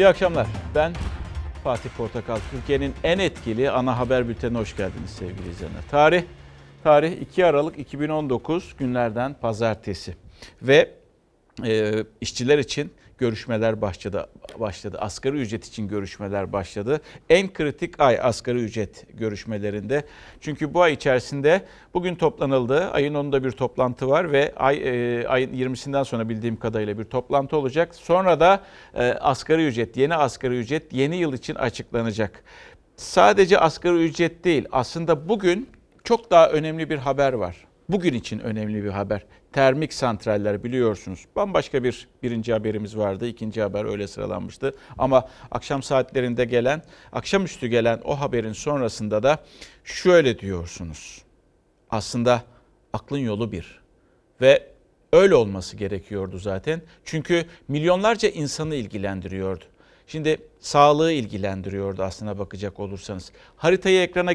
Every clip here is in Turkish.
İyi akşamlar. Ben Fatih Portakal. Türkiye'nin en etkili ana haber bültenine hoş geldiniz sevgili izleyenler. Tarih tarih 2 Aralık 2019 günlerden pazartesi ve e, işçiler için görüşmeler başladı. başladı. Asgari ücret için görüşmeler başladı. En kritik ay asgari ücret görüşmelerinde. Çünkü bu ay içerisinde bugün toplanıldı. Ayın 10'unda bir toplantı var ve ay e, ayın 20'sinden sonra bildiğim kadarıyla bir toplantı olacak. Sonra da e, asgari ücret, yeni asgari ücret yeni yıl için açıklanacak. Sadece asgari ücret değil. Aslında bugün çok daha önemli bir haber var. Bugün için önemli bir haber. Termik santraller biliyorsunuz. Bambaşka bir birinci haberimiz vardı. ikinci haber öyle sıralanmıştı. Ama akşam saatlerinde gelen, akşamüstü gelen o haberin sonrasında da şöyle diyorsunuz. Aslında aklın yolu bir. Ve öyle olması gerekiyordu zaten. Çünkü milyonlarca insanı ilgilendiriyordu. Şimdi sağlığı ilgilendiriyordu aslına bakacak olursanız. Haritayı ekrana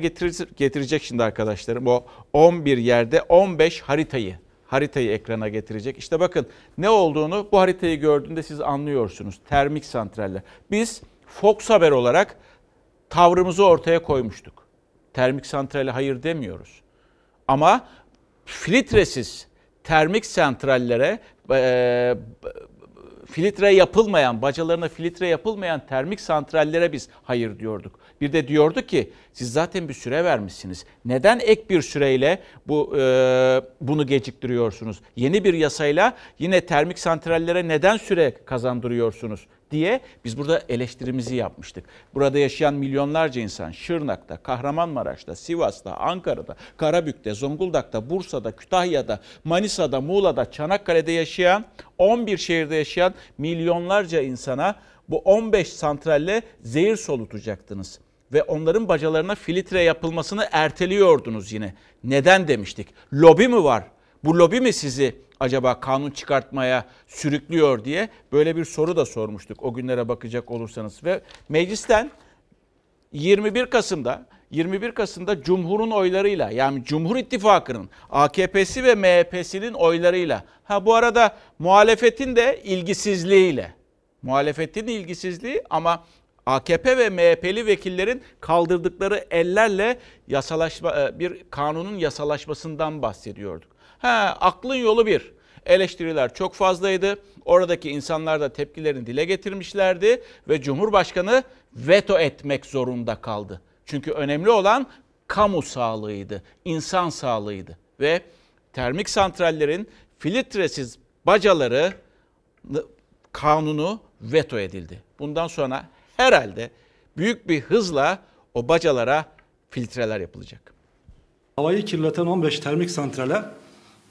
getirecek şimdi arkadaşlarım. O 11 yerde 15 haritayı haritayı ekrana getirecek. İşte bakın ne olduğunu bu haritayı gördüğünde siz anlıyorsunuz. Termik santraller. Biz Fox Haber olarak tavrımızı ortaya koymuştuk. Termik santrale hayır demiyoruz. Ama filtresiz termik santrallere e, filtre yapılmayan, bacalarına filtre yapılmayan termik santrallere biz hayır diyorduk. Bir de diyordu ki siz zaten bir süre vermişsiniz. Neden ek bir süreyle bu e, bunu geciktiriyorsunuz? Yeni bir yasayla yine termik santrallere neden süre kazandırıyorsunuz? diye biz burada eleştirimizi yapmıştık. Burada yaşayan milyonlarca insan Şırnak'ta, Kahramanmaraş'ta, Sivas'ta, Ankara'da, Karabük'te, Zonguldak'ta, Bursa'da, Kütahya'da, Manisa'da, Muğla'da, Çanakkale'de yaşayan 11 şehirde yaşayan milyonlarca insana bu 15 santralle zehir solutacaktınız ve onların bacalarına filtre yapılmasını erteliyordunuz yine. Neden demiştik? Lobi mi var? Bu lobi mi sizi acaba kanun çıkartmaya sürüklüyor diye böyle bir soru da sormuştuk o günlere bakacak olursanız. Ve meclisten 21 Kasım'da 21 Kasım'da Cumhur'un oylarıyla yani Cumhur İttifakı'nın AKP'si ve MHP'sinin oylarıyla ha bu arada muhalefetin de ilgisizliğiyle muhalefetin ilgisizliği ama AKP ve MHP'li vekillerin kaldırdıkları ellerle yasalaşma e, bir kanunun yasalaşmasından bahsediyorduk. Ha, aklın yolu bir. Eleştiriler çok fazlaydı. Oradaki insanlar da tepkilerini dile getirmişlerdi ve Cumhurbaşkanı veto etmek zorunda kaldı. Çünkü önemli olan kamu sağlığıydı, insan sağlığıydı ve termik santrallerin filtresiz bacaları kanunu veto edildi. Bundan sonra herhalde büyük bir hızla o bacalara filtreler yapılacak. Havayı kirleten 15 termik santrale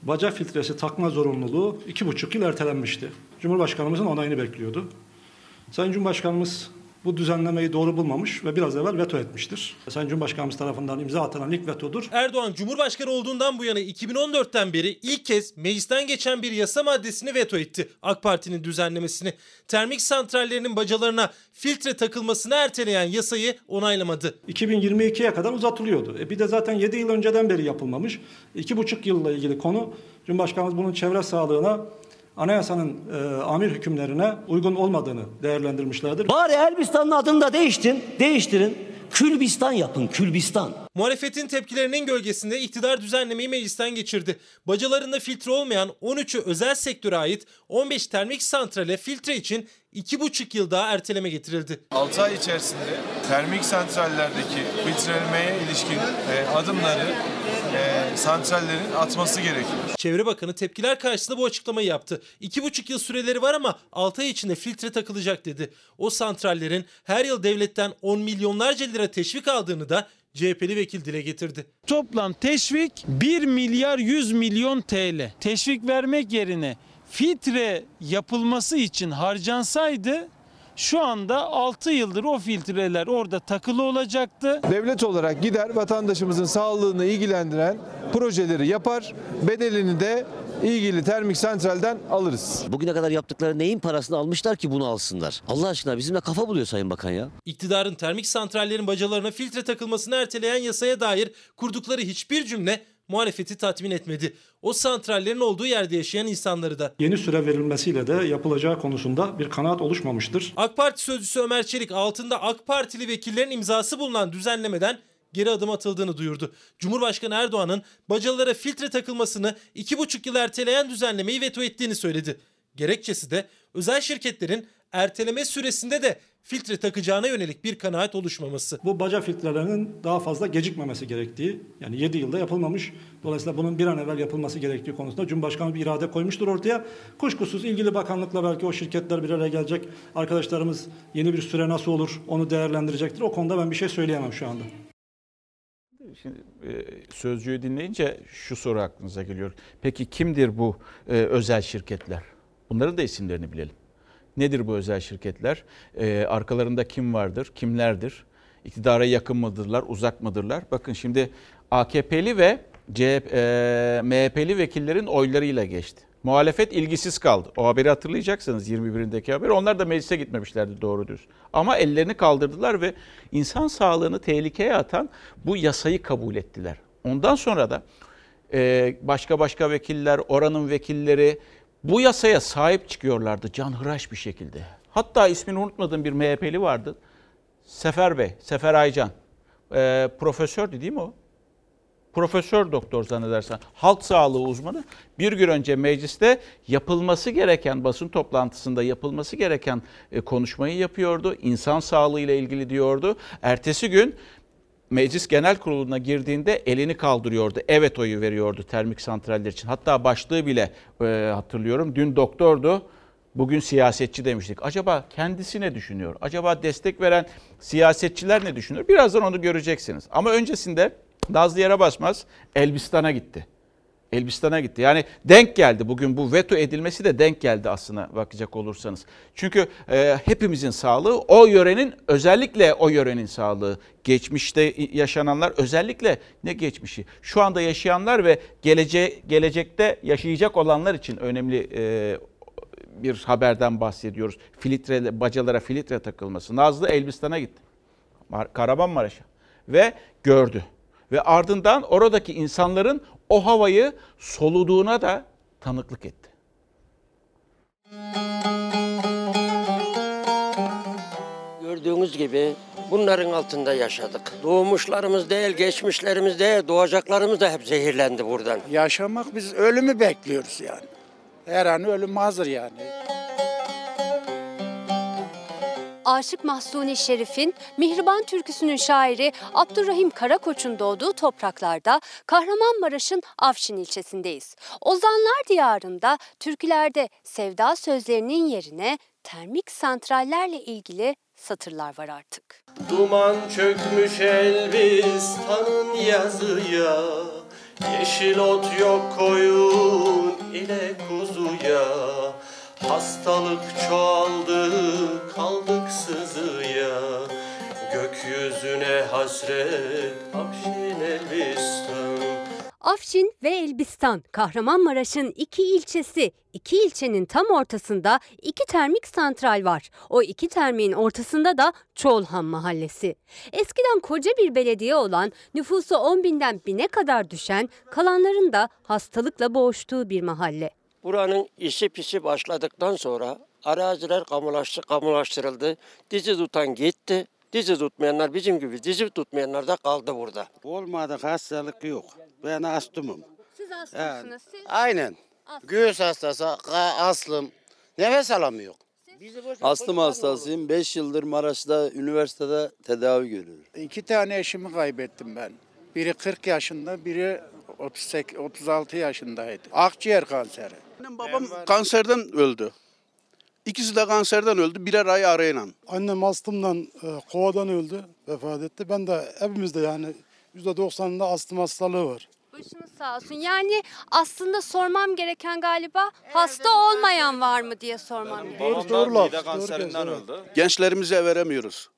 baca filtresi takma zorunluluğu iki buçuk yıl ertelenmişti. Cumhurbaşkanımızın onayını bekliyordu. Sayın Cumhurbaşkanımız bu düzenlemeyi doğru bulmamış ve biraz evvel veto etmiştir. Sayın Cumhurbaşkanımız tarafından imza atılan ilk vetodur. Erdoğan Cumhurbaşkanı olduğundan bu yana 2014'ten beri ilk kez meclisten geçen bir yasa maddesini veto etti. AK Parti'nin düzenlemesini. Termik santrallerinin bacalarına filtre takılmasını erteleyen yasayı onaylamadı. 2022'ye kadar uzatılıyordu. E bir de zaten 7 yıl önceden beri yapılmamış. 2,5 yılla ilgili konu Cumhurbaşkanımız bunun çevre sağlığına anayasanın e, amir hükümlerine uygun olmadığını değerlendirmişlerdir. Bari Elbistan'ın adını da değiştirin, değiştirin. Külbistan yapın, Külbistan. Muhalefetin tepkilerinin gölgesinde iktidar düzenlemeyi meclisten geçirdi. Bacalarında filtre olmayan 13'ü özel sektöre ait 15 termik santrale filtre için 2,5 yıl daha erteleme getirildi. 6 ay içerisinde termik santrallerdeki filtrelemeye ilişkin e, adımları e, santrallerin atması gerekiyor. Çevre Bakanı tepkiler karşısında bu açıklamayı yaptı. 2,5 yıl süreleri var ama 6 ay içinde filtre takılacak dedi. O santrallerin her yıl devletten 10 milyonlarca lira teşvik aldığını da CHP'li vekil dile getirdi. Toplam teşvik 1 milyar 100 milyon TL. Teşvik vermek yerine filtre yapılması için harcansaydı şu anda 6 yıldır o filtreler orada takılı olacaktı. Devlet olarak gider vatandaşımızın sağlığını ilgilendiren projeleri yapar. Bedelini de ilgili termik santralden alırız. Bugüne kadar yaptıkları neyin parasını almışlar ki bunu alsınlar? Allah aşkına bizimle kafa buluyor Sayın Bakan ya. İktidarın termik santrallerin bacalarına filtre takılmasını erteleyen yasaya dair kurdukları hiçbir cümle muhalefeti tatmin etmedi. O santrallerin olduğu yerde yaşayan insanları da. Yeni süre verilmesiyle de yapılacağı konusunda bir kanaat oluşmamıştır. AK Parti sözcüsü Ömer Çelik altında AK Partili vekillerin imzası bulunan düzenlemeden geri adım atıldığını duyurdu. Cumhurbaşkanı Erdoğan'ın bacalara filtre takılmasını 2,5 yıl erteleyen düzenlemeyi veto ettiğini söyledi. Gerekçesi de özel şirketlerin erteleme süresinde de filtre takacağına yönelik bir kanaat oluşmaması. Bu baca filtrelerinin daha fazla gecikmemesi gerektiği, yani 7 yılda yapılmamış. Dolayısıyla bunun bir an evvel yapılması gerektiği konusunda Cumhurbaşkanı bir irade koymuştur ortaya. Kuşkusuz ilgili bakanlıkla belki o şirketler bir araya gelecek. Arkadaşlarımız yeni bir süre nasıl olur onu değerlendirecektir. O konuda ben bir şey söyleyemem şu anda. Şimdi e, sözcüğü dinleyince şu soru aklınıza geliyor. Peki kimdir bu e, özel şirketler? Bunların da isimlerini bilelim. Nedir bu özel şirketler? E, arkalarında kim vardır? Kimlerdir? İktidara yakın mıdırlar? Uzak mıdırlar? Bakın şimdi AKP'li ve CHP, e, MHP'li vekillerin oylarıyla geçti. Muhalefet ilgisiz kaldı. O haberi hatırlayacaksınız 21'indeki haber. Onlar da meclise gitmemişlerdi doğru düz. Ama ellerini kaldırdılar ve insan sağlığını tehlikeye atan bu yasayı kabul ettiler. Ondan sonra da e, başka başka vekiller, oranın vekilleri bu yasaya sahip çıkıyorlardı canhıraş bir şekilde. Hatta ismini unutmadığım bir MHP'li vardı. Sefer Bey, Sefer Aycan. E, profesördü değil mi o? Profesör doktor zannedersen halk sağlığı uzmanı bir gün önce mecliste yapılması gereken basın toplantısında yapılması gereken e, konuşmayı yapıyordu. İnsan sağlığı ile ilgili diyordu. Ertesi gün Meclis Genel Kurulu'na girdiğinde elini kaldırıyordu. Evet oyu veriyordu termik santraller için. Hatta başlığı bile e, hatırlıyorum. Dün doktordu. Bugün siyasetçi demiştik. Acaba kendisi ne düşünüyor? Acaba destek veren siyasetçiler ne düşünüyor? Birazdan onu göreceksiniz. Ama öncesinde Nazlı yere basmaz Elbistan'a gitti. Elbistan'a gitti. Yani denk geldi bugün bu veto edilmesi de denk geldi aslına bakacak olursanız. Çünkü e, hepimizin sağlığı o yörenin özellikle o yörenin sağlığı. Geçmişte yaşananlar özellikle ne geçmişi? Şu anda yaşayanlar ve gelece, gelecekte yaşayacak olanlar için önemli e, bir haberden bahsediyoruz. Filtre, bacalara filtre takılması. Nazlı Elbistan'a gitti. Kahramanmaraş'a ve gördü. Ve ardından oradaki insanların o havayı soluduğuna da tanıklık etti. Gördüğünüz gibi bunların altında yaşadık. Doğmuşlarımız değil, geçmişlerimiz değil, doğacaklarımız da hep zehirlendi buradan. Yaşamak biz ölümü bekliyoruz yani. Her an ölüm hazır yani. Aşık Mahsuni Şerif'in Mihriban türküsünün şairi Abdurrahim Karakoç'un doğduğu topraklarda Kahramanmaraş'ın Afşin ilçesindeyiz. Ozanlar diyarında türkülerde sevda sözlerinin yerine termik santrallerle ilgili satırlar var artık. Duman çökmüş Elbistan'ın yazıya Yeşil ot yok koyun ile kuzuya Hastalık çoğaldı kaldık sızıya Gökyüzüne hasret Afşin Elbistan Afşin ve Elbistan, Kahramanmaraş'ın iki ilçesi. İki ilçenin tam ortasında iki termik santral var. O iki termiğin ortasında da Çoğulhan Mahallesi. Eskiden koca bir belediye olan, nüfusu 10 binden bine kadar düşen, kalanların da hastalıkla boğuştuğu bir mahalle. Buranın işi pisi başladıktan sonra araziler kamulaştı, kamulaştırıldı. Dizi tutan gitti. Dizi tutmayanlar bizim gibi dizi tutmayanlar da kaldı burada. Olmadık hastalık yok. Ben astımım. Siz hastasınız, siz Aynen. Göğüs hastası, aslım. Nefes alamıyor. Astım hastasıyım. 5 yıldır Maraş'ta üniversitede tedavi görüyorum. İki tane eşimi kaybettim ben. Biri 40 yaşında, biri 38, 36 yaşındaydı. Akciğer kanseri. Annem babam kanserden öldü. İkisi de kanserden öldü birer ay arayla. Annem astımdan, e, kovadan öldü, vefat etti. Ben de hepimizde yani %90'ında astım hastalığı var. Başınız sağ olsun. Yani aslında sormam gereken galiba hasta olmayan var mı diye sormam gerekiyor. Doğru, doğru laf. Doğru evet. Gençlerimize veremiyoruz.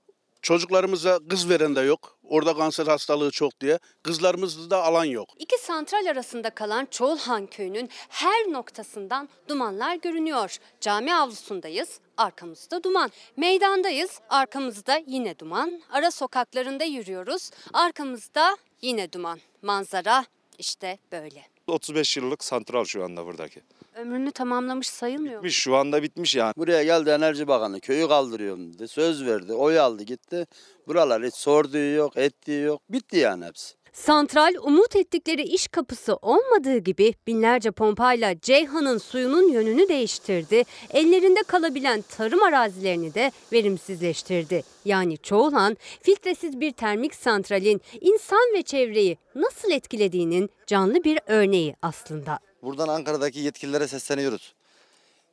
Çocuklarımıza kız veren de yok. Orada kanser hastalığı çok diye. Kızlarımızda da alan yok. İki santral arasında kalan Çoğulhan köyünün her noktasından dumanlar görünüyor. Cami avlusundayız, arkamızda duman. Meydandayız, arkamızda yine duman. Ara sokaklarında yürüyoruz, arkamızda yine duman. Manzara İşte böyle. 35 yıllık santral şu anda buradaki. Ömrünü tamamlamış sayılmıyor mu? Bitmiş şu anda bitmiş yani. Buraya geldi Enerji Bakanı köyü kaldırıyorum dedi. Söz verdi. Oy aldı gitti. Buralar hiç sorduğu yok, ettiği yok. Bitti yani hepsi. Santral umut ettikleri iş kapısı olmadığı gibi binlerce pompayla Ceyhan'ın suyunun yönünü değiştirdi. Ellerinde kalabilen tarım arazilerini de verimsizleştirdi. Yani Çoğulan filtresiz bir termik santralin insan ve çevreyi nasıl etkilediğinin canlı bir örneği aslında. Buradan Ankara'daki yetkililere sesleniyoruz.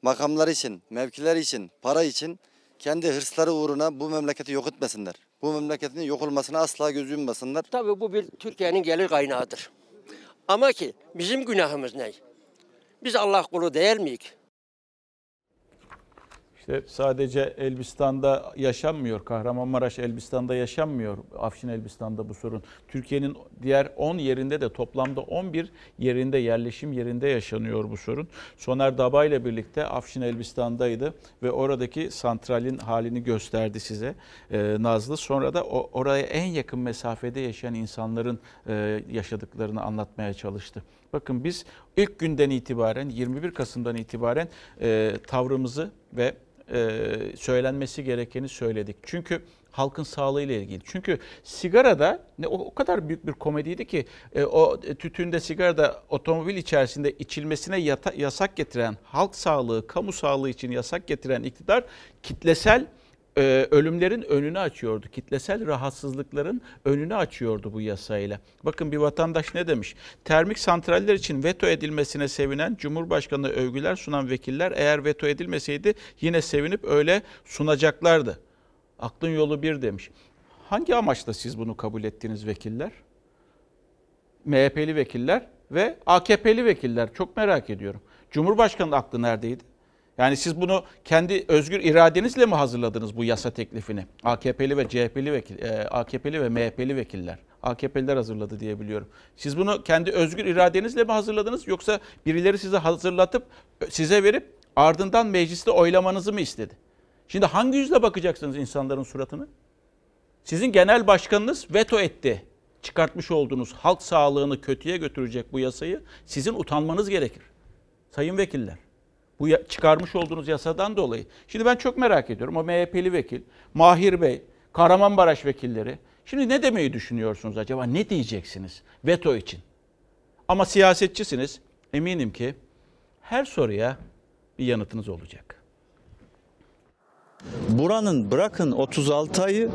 Makamlar için, mevkiler için, para için kendi hırsları uğruna bu memleketi yok etmesinler. Bu memleketin yok olmasına asla göz yummasınlar. Tabii bu bir Türkiye'nin gelir kaynağıdır. Ama ki bizim günahımız ne? Biz Allah kulu değil miyiz? İşte sadece Elbistan'da yaşanmıyor. Kahramanmaraş Elbistan'da yaşanmıyor. Afşin Elbistan'da bu sorun. Türkiye'nin diğer 10 yerinde de toplamda 11 yerinde yerleşim yerinde yaşanıyor bu sorun. Soner Daba ile birlikte Afşin Elbistan'daydı ve oradaki santralin halini gösterdi size ee, Nazlı. Sonra da o, oraya en yakın mesafede yaşayan insanların e, yaşadıklarını anlatmaya çalıştı. Bakın biz ilk günden itibaren 21 Kasım'dan itibaren e, tavrımızı ve e, söylenmesi gerekeni söyledik. Çünkü halkın sağlığı ile ilgili. Çünkü sigarada ne o kadar büyük bir komediydi ki e, o tütünde sigarada otomobil içerisinde içilmesine yata, yasak getiren halk sağlığı, kamu sağlığı için yasak getiren iktidar kitlesel e, ölümlerin önünü açıyordu. Kitlesel rahatsızlıkların önünü açıyordu bu yasayla. Bakın bir vatandaş ne demiş? Termik santraller için veto edilmesine sevinen Cumhurbaşkanı övgüler sunan vekiller eğer veto edilmeseydi yine sevinip öyle sunacaklardı. Aklın yolu bir demiş. Hangi amaçla siz bunu kabul ettiğiniz vekiller? MHP'li vekiller ve AKP'li vekiller. Çok merak ediyorum. Cumhurbaşkanı aklı neredeydi? Yani siz bunu kendi özgür iradenizle mi hazırladınız bu yasa teklifini? AKP'li ve CHP'li vekil, e, AKP'li ve MHP'li vekiller. AKP'liler hazırladı diye biliyorum. Siz bunu kendi özgür iradenizle mi hazırladınız yoksa birileri size hazırlatıp size verip ardından mecliste oylamanızı mı istedi? Şimdi hangi yüzle bakacaksınız insanların suratını? Sizin genel başkanınız veto etti. Çıkartmış olduğunuz halk sağlığını kötüye götürecek bu yasayı sizin utanmanız gerekir. Sayın vekiller. Bu çıkarmış olduğunuz yasadan dolayı. Şimdi ben çok merak ediyorum. O MHP'li vekil, Mahir Bey, Kahramanmaraş vekilleri. Şimdi ne demeyi düşünüyorsunuz acaba? Ne diyeceksiniz veto için? Ama siyasetçisiniz. Eminim ki her soruya bir yanıtınız olacak. Buranın bırakın 36 ayı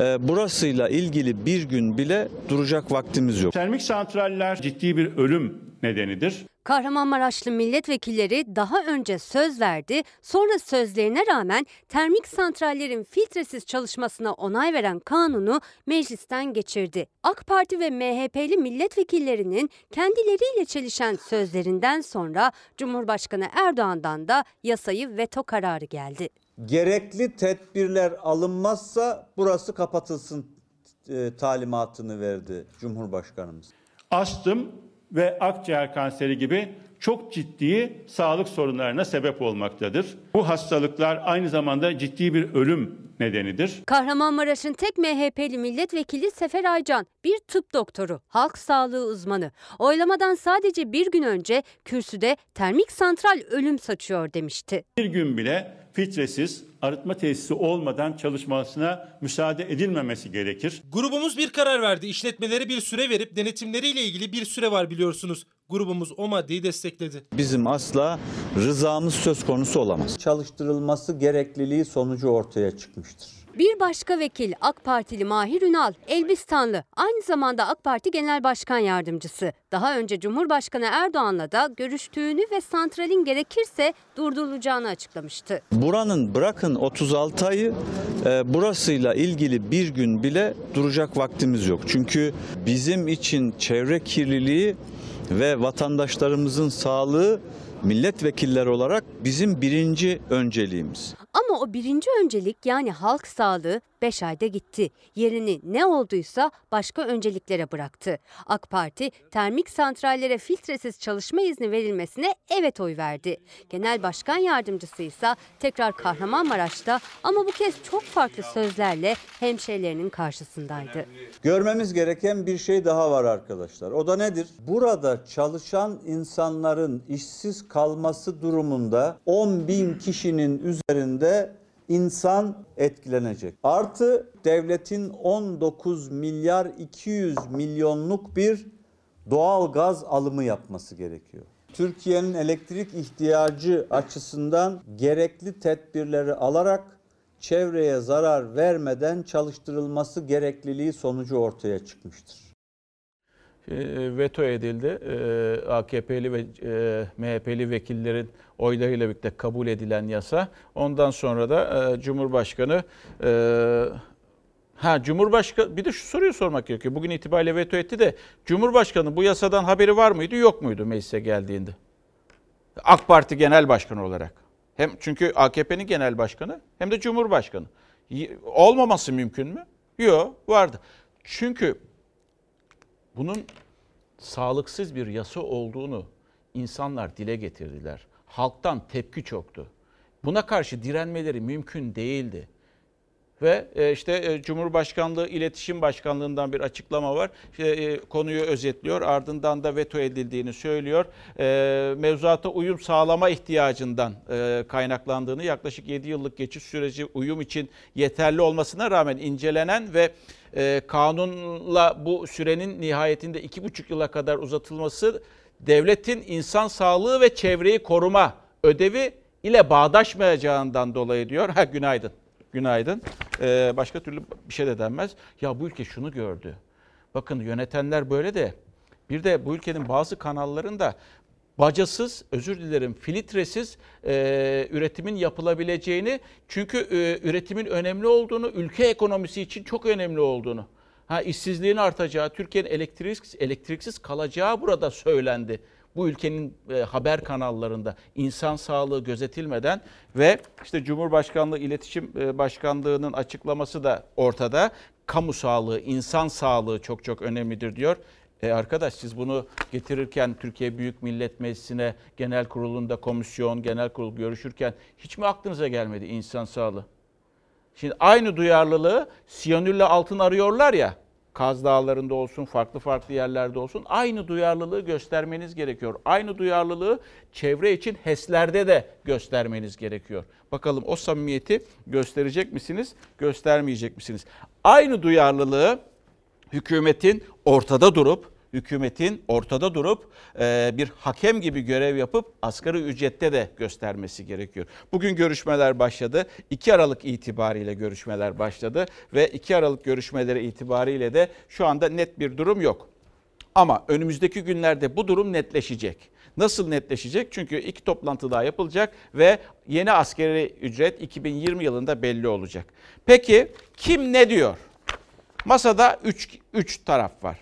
e, burasıyla ilgili bir gün bile duracak vaktimiz yok. Termik santraller ciddi bir ölüm nedenidir. Kahramanmaraşlı milletvekilleri daha önce söz verdi, sonra sözlerine rağmen termik santrallerin filtresiz çalışmasına onay veren kanunu meclisten geçirdi. AK Parti ve MHP'li milletvekillerinin kendileriyle çelişen sözlerinden sonra Cumhurbaşkanı Erdoğan'dan da yasayı veto kararı geldi. Gerekli tedbirler alınmazsa burası kapatılsın e, talimatını verdi Cumhurbaşkanımız. Astım ve akciğer kanseri gibi çok ciddi sağlık sorunlarına sebep olmaktadır. Bu hastalıklar aynı zamanda ciddi bir ölüm nedenidir. Kahramanmaraş'ın tek MHP'li milletvekili Sefer Aycan, bir tıp doktoru, halk sağlığı uzmanı. Oylamadan sadece bir gün önce kürsüde termik santral ölüm saçıyor demişti. Bir gün bile filtresiz arıtma tesisi olmadan çalışmasına müsaade edilmemesi gerekir. Grubumuz bir karar verdi. İşletmelere bir süre verip denetimleriyle ilgili bir süre var biliyorsunuz. Grubumuz o maddeyi destekledi. Bizim asla rızamız söz konusu olamaz. Çalıştırılması gerekliliği sonucu ortaya çıkmıştır. Bir başka vekil AK Partili Mahir Ünal, Elbistanlı, aynı zamanda AK Parti Genel Başkan Yardımcısı. Daha önce Cumhurbaşkanı Erdoğan'la da görüştüğünü ve santralin gerekirse durdurulacağını açıklamıştı. Buranın bırakın 36 ayı e, burasıyla ilgili bir gün bile duracak vaktimiz yok. Çünkü bizim için çevre kirliliği ve vatandaşlarımızın sağlığı milletvekilleri olarak bizim birinci önceliğimiz. Ama o birinci öncelik yani halk sağlığı 5 ayda gitti. Yerini ne olduysa başka önceliklere bıraktı. AK Parti termik santrallere filtresiz çalışma izni verilmesine evet oy verdi. Genel Başkan Yardımcısı ise tekrar Kahramanmaraş'ta ama bu kez çok farklı sözlerle hemşehrilerinin karşısındaydı. Görmemiz gereken bir şey daha var arkadaşlar. O da nedir? Burada çalışan insanların işsiz kalması durumunda 10 bin kişinin üzerinde insan etkilenecek. Artı devletin 19 milyar 200 milyonluk bir doğal gaz alımı yapması gerekiyor. Türkiye'nin elektrik ihtiyacı açısından gerekli tedbirleri alarak çevreye zarar vermeden çalıştırılması gerekliliği sonucu ortaya çıkmıştır. E, veto edildi. E, AKP'li ve e, MHP'li vekillerin oylarıyla birlikte kabul edilen yasa. Ondan sonra da Cumhurbaşkanı ha Cumhurbaşkanı bir de şu soruyu sormak gerekiyor. Bugün itibariyle veto etti de Cumhurbaşkanı bu yasadan haberi var mıydı yok muydu meclise geldiğinde? AK Parti Genel Başkanı olarak. Hem çünkü AKP'nin genel başkanı hem de Cumhurbaşkanı. Olmaması mümkün mü? Yok, vardı. Çünkü bunun sağlıksız bir yasa olduğunu insanlar dile getirdiler. Halktan tepki çoktu. Buna karşı direnmeleri mümkün değildi. Ve e, işte e, Cumhurbaşkanlığı İletişim Başkanlığından bir açıklama var. İşte, e, konuyu özetliyor. Ardından da veto edildiğini söylüyor. Mevzuata uyum sağlama ihtiyacından kaynaklandığını yaklaşık 7 yıllık geçiş süreci uyum için yeterli olmasına rağmen incelenen ve kanunla bu sürenin nihayetinde 2,5 yıla kadar uzatılması devletin insan sağlığı ve çevreyi koruma ödevi ile bağdaşmayacağından dolayı diyor. Ha günaydın. Günaydın. Ee, başka türlü bir şey de denmez. Ya bu ülke şunu gördü. Bakın yönetenler böyle de bir de bu ülkenin bazı kanallarında bacasız, özür dilerim filtresiz e, üretimin yapılabileceğini çünkü e, üretimin önemli olduğunu, ülke ekonomisi için çok önemli olduğunu, ha işsizliğin artacağı, Türkiye'nin elektriksiz, elektriksiz kalacağı burada söylendi. Bu ülkenin e, haber kanallarında insan sağlığı gözetilmeden ve işte Cumhurbaşkanlığı İletişim e, Başkanlığı'nın açıklaması da ortada. Kamu sağlığı, insan sağlığı çok çok önemlidir diyor. E arkadaş siz bunu getirirken Türkiye Büyük Millet Meclisi'ne genel kurulunda komisyon, genel kurul görüşürken hiç mi aklınıza gelmedi insan sağlığı? Şimdi aynı duyarlılığı siyanürle altın arıyorlar ya. Kaz Dağları'nda olsun, farklı farklı yerlerde olsun aynı duyarlılığı göstermeniz gerekiyor. Aynı duyarlılığı çevre için HES'lerde de göstermeniz gerekiyor. Bakalım o samimiyeti gösterecek misiniz, göstermeyecek misiniz? Aynı duyarlılığı hükümetin ortada durup hükümetin ortada durup e, bir hakem gibi görev yapıp asgari ücrette de göstermesi gerekiyor. Bugün görüşmeler başladı. 2 Aralık itibariyle görüşmeler başladı ve 2 Aralık görüşmeleri itibariyle de şu anda net bir durum yok. Ama önümüzdeki günlerde bu durum netleşecek. Nasıl netleşecek? Çünkü iki toplantı daha yapılacak ve yeni askeri ücret 2020 yılında belli olacak. Peki kim ne diyor? Masada 3 3 taraf var.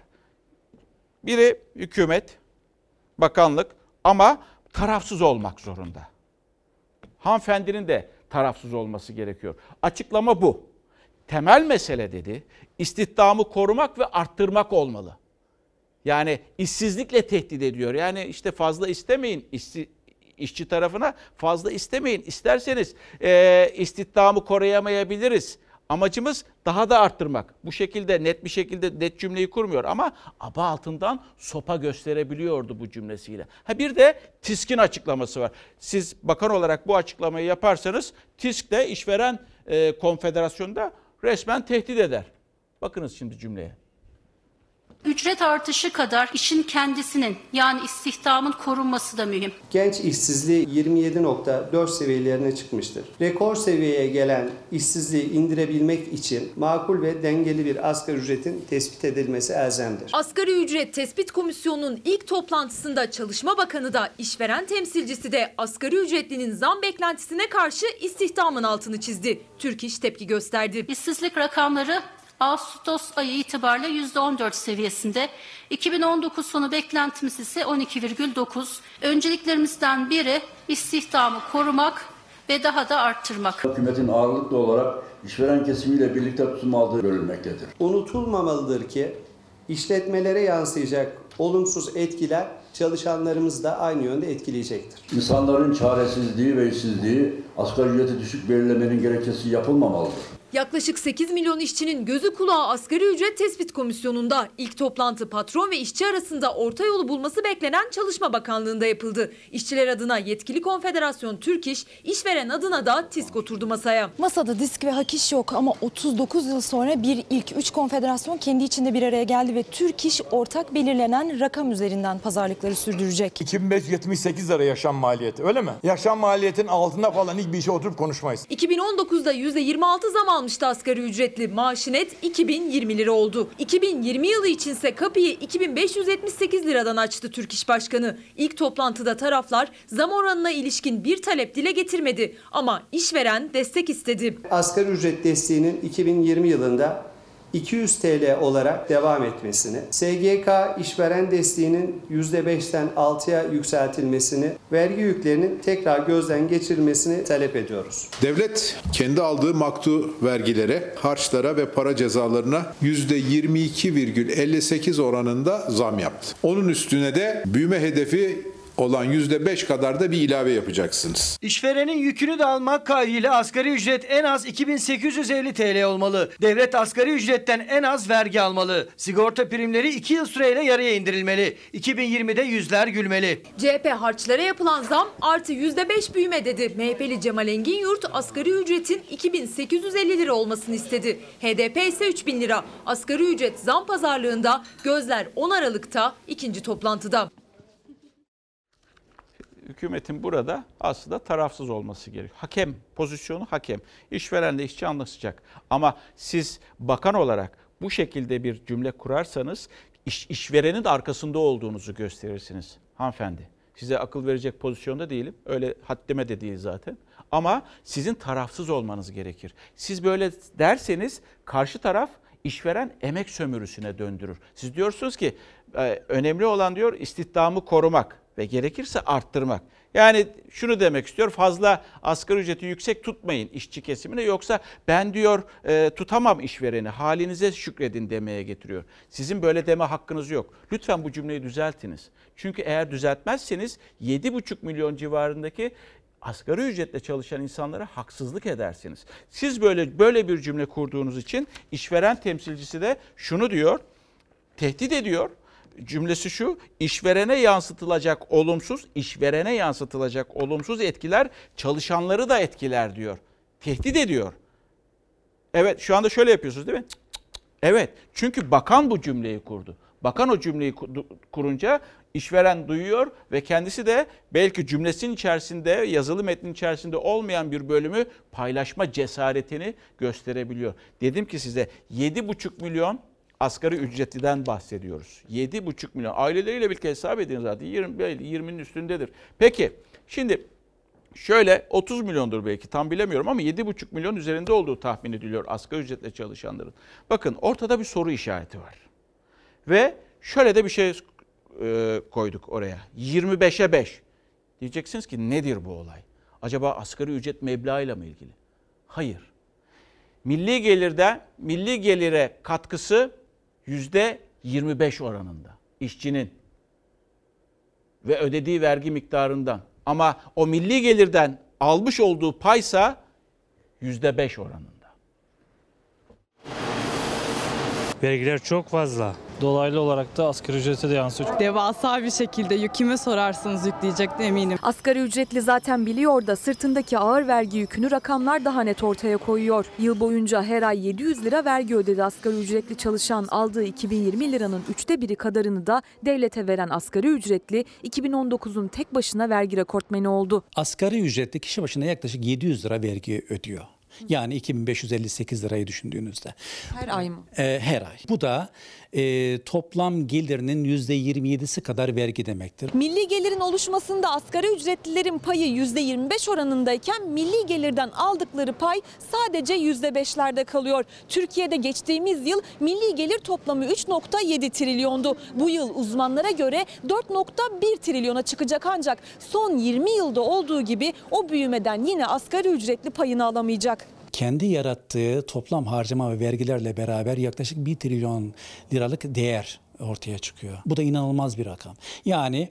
Biri hükümet, bakanlık ama tarafsız olmak zorunda. Hanımefendinin de tarafsız olması gerekiyor. Açıklama bu. Temel mesele dedi, istihdamı korumak ve arttırmak olmalı. Yani işsizlikle tehdit ediyor. Yani işte fazla istemeyin işsi, işçi tarafına fazla istemeyin. İsterseniz e, istihdamı koruyamayabiliriz. Amacımız daha da arttırmak. Bu şekilde net bir şekilde net cümleyi kurmuyor ama aba altından sopa gösterebiliyordu bu cümlesiyle. Ha bir de TİSK'in açıklaması var. Siz bakan olarak bu açıklamayı yaparsanız TİSK de işveren e, konfederasyonda resmen tehdit eder. Bakınız şimdi cümleye. Ücret artışı kadar işin kendisinin yani istihdamın korunması da mühim. Genç işsizliği 27.4 seviyelerine çıkmıştır. Rekor seviyeye gelen işsizliği indirebilmek için makul ve dengeli bir asgari ücretin tespit edilmesi elzemdir. Asgari ücret tespit komisyonunun ilk toplantısında Çalışma Bakanı da işveren temsilcisi de asgari ücretlinin zam beklentisine karşı istihdamın altını çizdi. Türk İş tepki gösterdi. İşsizlik rakamları Ağustos ayı itibariyle %14 seviyesinde. 2019 sonu beklentimiz ise 12,9. Önceliklerimizden biri istihdamı korumak ve daha da arttırmak. Hükümetin ağırlıklı olarak işveren kesimiyle birlikte tutum aldığı görülmektedir. Unutulmamalıdır ki işletmelere yansıyacak olumsuz etkiler çalışanlarımızı da aynı yönde etkileyecektir. İnsanların çaresizliği ve işsizliği asgari ücreti düşük belirlemenin gerekçesi yapılmamalıdır. Yaklaşık 8 milyon işçinin gözü kulağı asgari ücret tespit komisyonunda ilk toplantı patron ve işçi arasında orta yolu bulması beklenen Çalışma Bakanlığı'nda yapıldı. İşçiler adına yetkili konfederasyon Türk İş, işveren adına da TİSK oturdu masaya. Masada disk ve hak iş yok ama 39 yıl sonra bir ilk 3 konfederasyon kendi içinde bir araya geldi ve Türk İş ortak belirlenen rakam üzerinden pazarlıkları sürdürecek. 2578 lira yaşam maliyeti öyle mi? Yaşam maliyetin altında falan hiçbir işe oturup konuşmayız. 2019'da %26 zam almıştı asgari ücretli. Maaşı net 2020 lira oldu. 2020 yılı içinse kapıyı 2578 liradan açtı Türk İş Başkanı. İlk toplantıda taraflar zam oranına ilişkin bir talep dile getirmedi ama işveren destek istedi. Asgari ücret desteğinin 2020 yılında 200 TL olarak devam etmesini, SGK işveren desteğinin %5'ten 6'ya yükseltilmesini, vergi yüklerinin tekrar gözden geçirilmesini talep ediyoruz. Devlet kendi aldığı maktu vergilere, harçlara ve para cezalarına %22,58 oranında zam yaptı. Onun üstüne de büyüme hedefi olan %5 kadar da bir ilave yapacaksınız. İşverenin yükünü de almak kaydıyla asgari ücret en az 2850 TL olmalı. Devlet asgari ücretten en az vergi almalı. Sigorta primleri 2 yıl süreyle yarıya indirilmeli. 2020'de yüzler gülmeli. CHP harçlara yapılan zam artı %5 büyüme dedi. MHP'li Cemal Engin Yurt asgari ücretin 2850 lira olmasını istedi. HDP ise 3000 lira. Asgari ücret zam pazarlığında gözler 10 Aralık'ta ikinci toplantıda. Hükümetin burada aslında tarafsız olması gerekiyor. Hakem pozisyonu hakem. İşverenle işçi anlaşacak. Ama siz bakan olarak bu şekilde bir cümle kurarsanız iş, işverenin arkasında olduğunuzu gösterirsiniz hanımefendi. Size akıl verecek pozisyonda değilim. Öyle haddime de değil zaten. Ama sizin tarafsız olmanız gerekir. Siz böyle derseniz karşı taraf işveren emek sömürüsüne döndürür. Siz diyorsunuz ki e, önemli olan diyor istihdamı korumak ve gerekirse arttırmak. Yani şunu demek istiyor fazla asgari ücreti yüksek tutmayın işçi kesimine yoksa ben diyor e, tutamam işvereni halinize şükredin demeye getiriyor. Sizin böyle deme hakkınız yok. Lütfen bu cümleyi düzeltiniz. Çünkü eğer düzeltmezseniz 7,5 milyon civarındaki asgari ücretle çalışan insanlara haksızlık edersiniz. Siz böyle böyle bir cümle kurduğunuz için işveren temsilcisi de şunu diyor. Tehdit ediyor cümlesi şu. işverene yansıtılacak olumsuz, işverene yansıtılacak olumsuz etkiler çalışanları da etkiler diyor. Tehdit ediyor. Evet şu anda şöyle yapıyorsunuz değil mi? Evet çünkü bakan bu cümleyi kurdu. Bakan o cümleyi kurunca işveren duyuyor ve kendisi de belki cümlesinin içerisinde yazılı metnin içerisinde olmayan bir bölümü paylaşma cesaretini gösterebiliyor. Dedim ki size 7,5 milyon asgari ücretliden bahsediyoruz. 7,5 milyon aileleriyle birlikte hesap edin zaten 20, 20'nin üstündedir. Peki şimdi şöyle 30 milyondur belki tam bilemiyorum ama 7,5 milyon üzerinde olduğu tahmin ediliyor asgari ücretle çalışanların. Bakın ortada bir soru işareti var. Ve şöyle de bir şey e, koyduk oraya. 25'e 5. Diyeceksiniz ki nedir bu olay? Acaba asgari ücret meblağıyla mı ilgili? Hayır. Milli gelirde milli gelire katkısı yüzde 25 oranında işçinin ve ödediği vergi miktarından. Ama o milli gelirden almış olduğu paysa yüzde 5 oranında. Vergiler çok fazla. Dolaylı olarak da asgari ücrete de yansıyor. Devasa bir şekilde yüküme sorarsanız yükleyecek de eminim. Asgari ücretli zaten biliyor da sırtındaki ağır vergi yükünü rakamlar daha net ortaya koyuyor. Yıl boyunca her ay 700 lira vergi ödedi asgari ücretli çalışan aldığı 2020 liranın üçte biri kadarını da devlete veren asgari ücretli 2019'un tek başına vergi rekortmeni oldu. Asgari ücretli kişi başına yaklaşık 700 lira vergi ödüyor. Yani 2558 lirayı düşündüğünüzde. Her ay mı? Ee, her ay. Bu da e, toplam gelirinin %27'si kadar vergi demektir. Milli gelirin oluşmasında asgari ücretlilerin payı %25 oranındayken milli gelirden aldıkları pay sadece %5'lerde kalıyor. Türkiye'de geçtiğimiz yıl milli gelir toplamı 3.7 trilyondu. Bu yıl uzmanlara göre 4.1 trilyona çıkacak ancak son 20 yılda olduğu gibi o büyümeden yine asgari ücretli payını alamayacak. Kendi yarattığı toplam harcama ve vergilerle beraber yaklaşık 1 trilyon liralık değer ortaya çıkıyor. Bu da inanılmaz bir rakam. Yani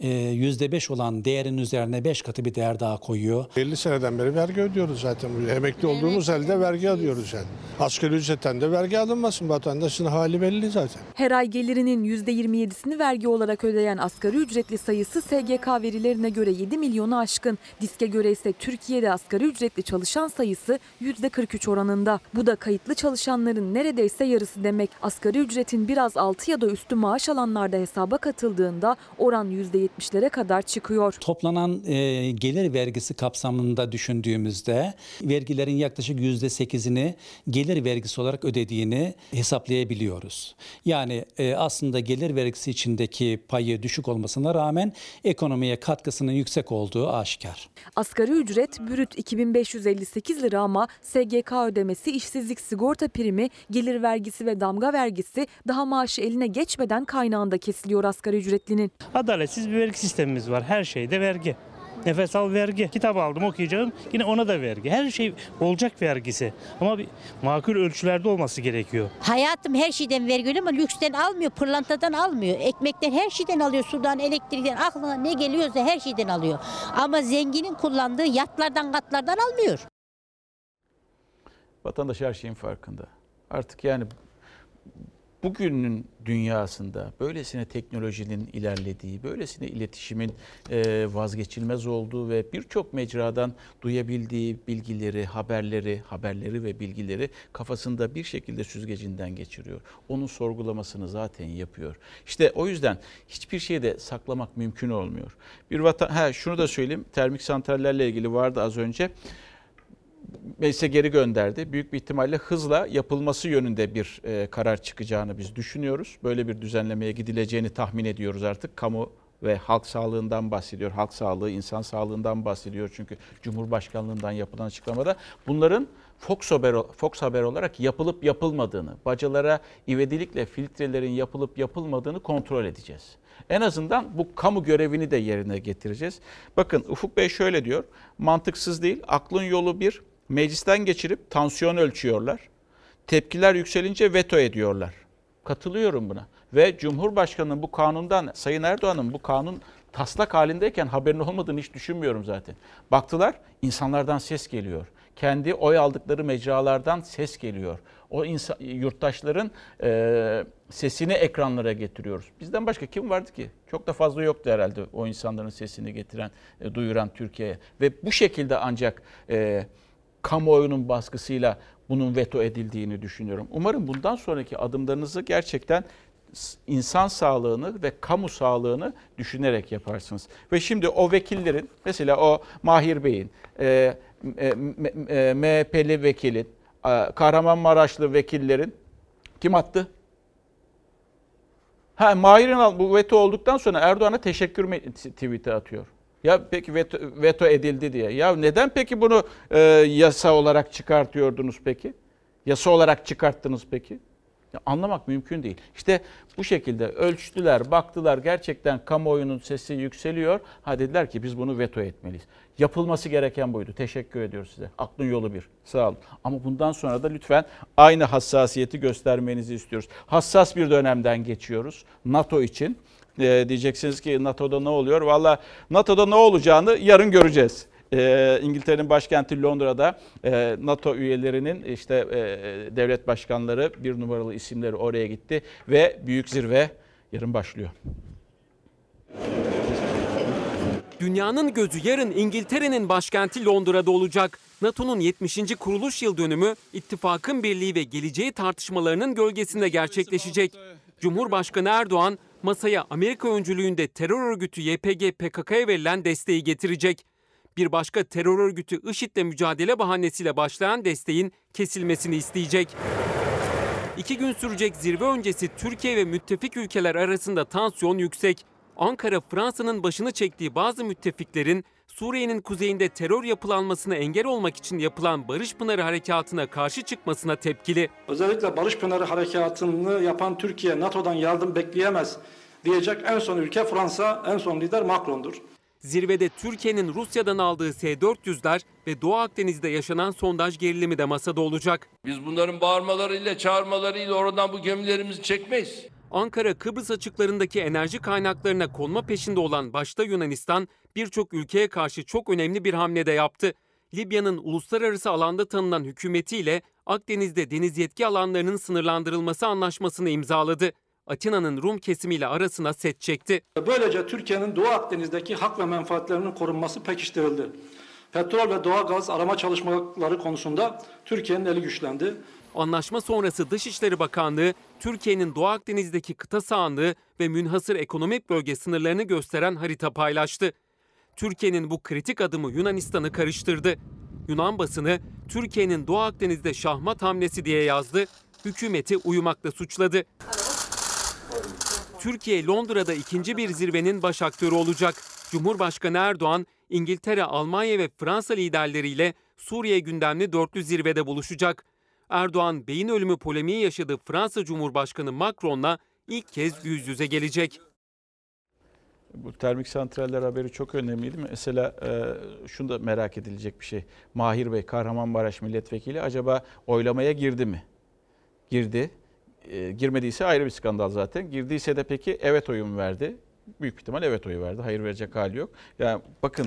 %5 olan değerin üzerine 5 katı bir değer daha koyuyor. 50 seneden beri vergi ödüyoruz zaten. Emekli olduğumuz halde vergi alıyoruz yani. Asgari ücretten de vergi alınmasın. Vatandaşın hali belli zaten. Her ay gelirinin %27'sini vergi olarak ödeyen asgari ücretli sayısı SGK verilerine göre 7 milyonu aşkın. Diske göre ise Türkiye'de asgari ücretli çalışan sayısı %43 oranında. Bu da kayıtlı çalışanların neredeyse yarısı demek. Asgari ücretin biraz altı ya da üstü maaş alanlarda hesaba katıldığında oran %70'lere kadar çıkıyor. Toplanan e, gelir vergisi kapsamında düşündüğümüzde vergilerin yaklaşık %8'ini gelir vergisi olarak ödediğini hesaplayabiliyoruz. Yani e, aslında gelir vergisi içindeki payı düşük olmasına rağmen ekonomiye katkısının yüksek olduğu aşikar. Asgari ücret brüt 2558 lira ama SGK ödemesi, işsizlik sigorta primi, gelir vergisi ve damga vergisi daha maaşı eline geçmeden kaynağında kesiliyor asgari ücretlinin. Adaletsiz bir vergi sistemimiz var. Her şeyde vergi. Nefes al vergi. Kitap aldım okuyacağım. Yine ona da vergi. Her şey olacak vergisi. Ama bir makul ölçülerde olması gerekiyor. Hayatım her şeyden vergi ama lüksten almıyor, pırlantadan almıyor. Ekmekten her şeyden alıyor, sudan, elektrikten, aklına ne geliyorsa her şeyden alıyor. Ama zenginin kullandığı yatlardan, katlardan almıyor. Vatandaş her şeyin farkında. Artık yani bugünün dünyasında böylesine teknolojinin ilerlediği, böylesine iletişimin e, vazgeçilmez olduğu ve birçok mecradan duyabildiği bilgileri, haberleri, haberleri ve bilgileri kafasında bir şekilde süzgecinden geçiriyor. Onun sorgulamasını zaten yapıyor. İşte o yüzden hiçbir şeyi de saklamak mümkün olmuyor. Bir vatan, ha şunu da söyleyeyim. Termik santrallerle ilgili vardı az önce meclise geri gönderdi. Büyük bir ihtimalle hızla yapılması yönünde bir e, karar çıkacağını biz düşünüyoruz. Böyle bir düzenlemeye gidileceğini tahmin ediyoruz artık. Kamu ve halk sağlığından bahsediyor. Halk sağlığı, insan sağlığından bahsediyor çünkü Cumhurbaşkanlığından yapılan açıklamada bunların Fox Haber, Fox Haber olarak yapılıp yapılmadığını, bacalara ivedilikle filtrelerin yapılıp yapılmadığını kontrol edeceğiz. En azından bu kamu görevini de yerine getireceğiz. Bakın Ufuk Bey şöyle diyor, mantıksız değil, aklın yolu bir, meclisten geçirip tansiyon ölçüyorlar. Tepkiler yükselince veto ediyorlar. Katılıyorum buna. Ve Cumhurbaşkanı'nın bu kanundan, Sayın Erdoğan'ın bu kanun taslak halindeyken haberin olmadığını hiç düşünmüyorum zaten. Baktılar insanlardan ses geliyor. Kendi oy aldıkları mecralardan ses geliyor. O insan, yurttaşların e, sesini ekranlara getiriyoruz. Bizden başka kim vardı ki? Çok da fazla yoktu herhalde o insanların sesini getiren, e, duyuran Türkiye'ye. Ve bu şekilde ancak e, kamuoyunun baskısıyla bunun veto edildiğini düşünüyorum. Umarım bundan sonraki adımlarınızı gerçekten insan sağlığını ve kamu sağlığını düşünerek yaparsınız. Ve şimdi o vekillerin mesela o Mahir Bey'in, e, e, e, MHP'li vekilin, e, Kahramanmaraşlı vekillerin kim attı? Ha Mahir'in bu veto olduktan sonra Erdoğan'a teşekkür tweet'i atıyor. Ya peki veto, veto edildi diye. Ya neden peki bunu e, yasa olarak çıkartıyordunuz peki? Yasa olarak çıkarttınız peki? Ya anlamak mümkün değil. İşte bu şekilde ölçtüler, baktılar gerçekten kamuoyunun sesi yükseliyor. Ha dediler ki biz bunu veto etmeliyiz. Yapılması gereken buydu. Teşekkür ediyoruz size. Aklın yolu bir. Sağ olun. Ama bundan sonra da lütfen aynı hassasiyeti göstermenizi istiyoruz. Hassas bir dönemden geçiyoruz NATO için. Ee, diyeceksiniz ki NATO'da ne oluyor? Valla NATO'da ne olacağını yarın göreceğiz. Ee, İngiltere'nin başkenti Londra'da e, NATO üyelerinin işte e, devlet başkanları bir numaralı isimleri oraya gitti ve büyük zirve yarın başlıyor. Dünyanın gözü yarın İngiltere'nin başkenti Londra'da olacak. NATO'nun 70. kuruluş yıl dönümü ittifakın birliği ve geleceği tartışmalarının gölgesinde gerçekleşecek. Cumhurbaşkanı Erdoğan masaya Amerika öncülüğünde terör örgütü YPG PKK'ya verilen desteği getirecek. Bir başka terör örgütü IŞİD'le mücadele bahanesiyle başlayan desteğin kesilmesini isteyecek. İki gün sürecek zirve öncesi Türkiye ve müttefik ülkeler arasında tansiyon yüksek. Ankara, Fransa'nın başını çektiği bazı müttefiklerin Suriye'nin kuzeyinde terör yapılanmasına engel olmak için yapılan Barış Pınarı Harekatı'na karşı çıkmasına tepkili. Özellikle Barış Pınarı Harekatı'nı yapan Türkiye NATO'dan yardım bekleyemez diyecek en son ülke Fransa, en son lider Macron'dur. Zirvede Türkiye'nin Rusya'dan aldığı S-400'ler ve Doğu Akdeniz'de yaşanan sondaj gerilimi de masada olacak. Biz bunların bağırmalarıyla, çağırmalarıyla oradan bu gemilerimizi çekmeyiz. Ankara, Kıbrıs açıklarındaki enerji kaynaklarına konma peşinde olan başta Yunanistan birçok ülkeye karşı çok önemli bir hamle de yaptı. Libya'nın uluslararası alanda tanınan hükümetiyle Akdeniz'de deniz yetki alanlarının sınırlandırılması anlaşmasını imzaladı. Atina'nın Rum kesimiyle arasına set çekti. Böylece Türkiye'nin Doğu Akdeniz'deki hak ve menfaatlerinin korunması pekiştirildi. Petrol ve doğalgaz arama çalışmaları konusunda Türkiye'nin eli güçlendi. Anlaşma sonrası Dışişleri Bakanlığı, Türkiye'nin Doğu Akdeniz'deki kıta sahanlığı ve münhasır ekonomik bölge sınırlarını gösteren harita paylaştı. Türkiye'nin bu kritik adımı Yunanistan'ı karıştırdı. Yunan basını Türkiye'nin Doğu Akdeniz'de şahmat hamlesi diye yazdı, hükümeti uyumakla suçladı. Türkiye Londra'da ikinci bir zirvenin baş aktörü olacak. Cumhurbaşkanı Erdoğan, İngiltere, Almanya ve Fransa liderleriyle Suriye gündemli dörtlü zirvede buluşacak. Erdoğan beyin ölümü polemiği yaşadığı Fransa Cumhurbaşkanı Macron'la ilk kez yüz yüze gelecek. Bu termik santraller haberi çok önemliydi. Mesela e, şunu da merak edilecek bir şey. Mahir Bey, Kahramanmaraş milletvekili acaba oylamaya girdi mi? Girdi. E, girmediyse ayrı bir skandal zaten. Girdiyse de peki evet oyu mu verdi? Büyük ihtimal evet oyu verdi. Hayır verecek hali yok. Yani bakın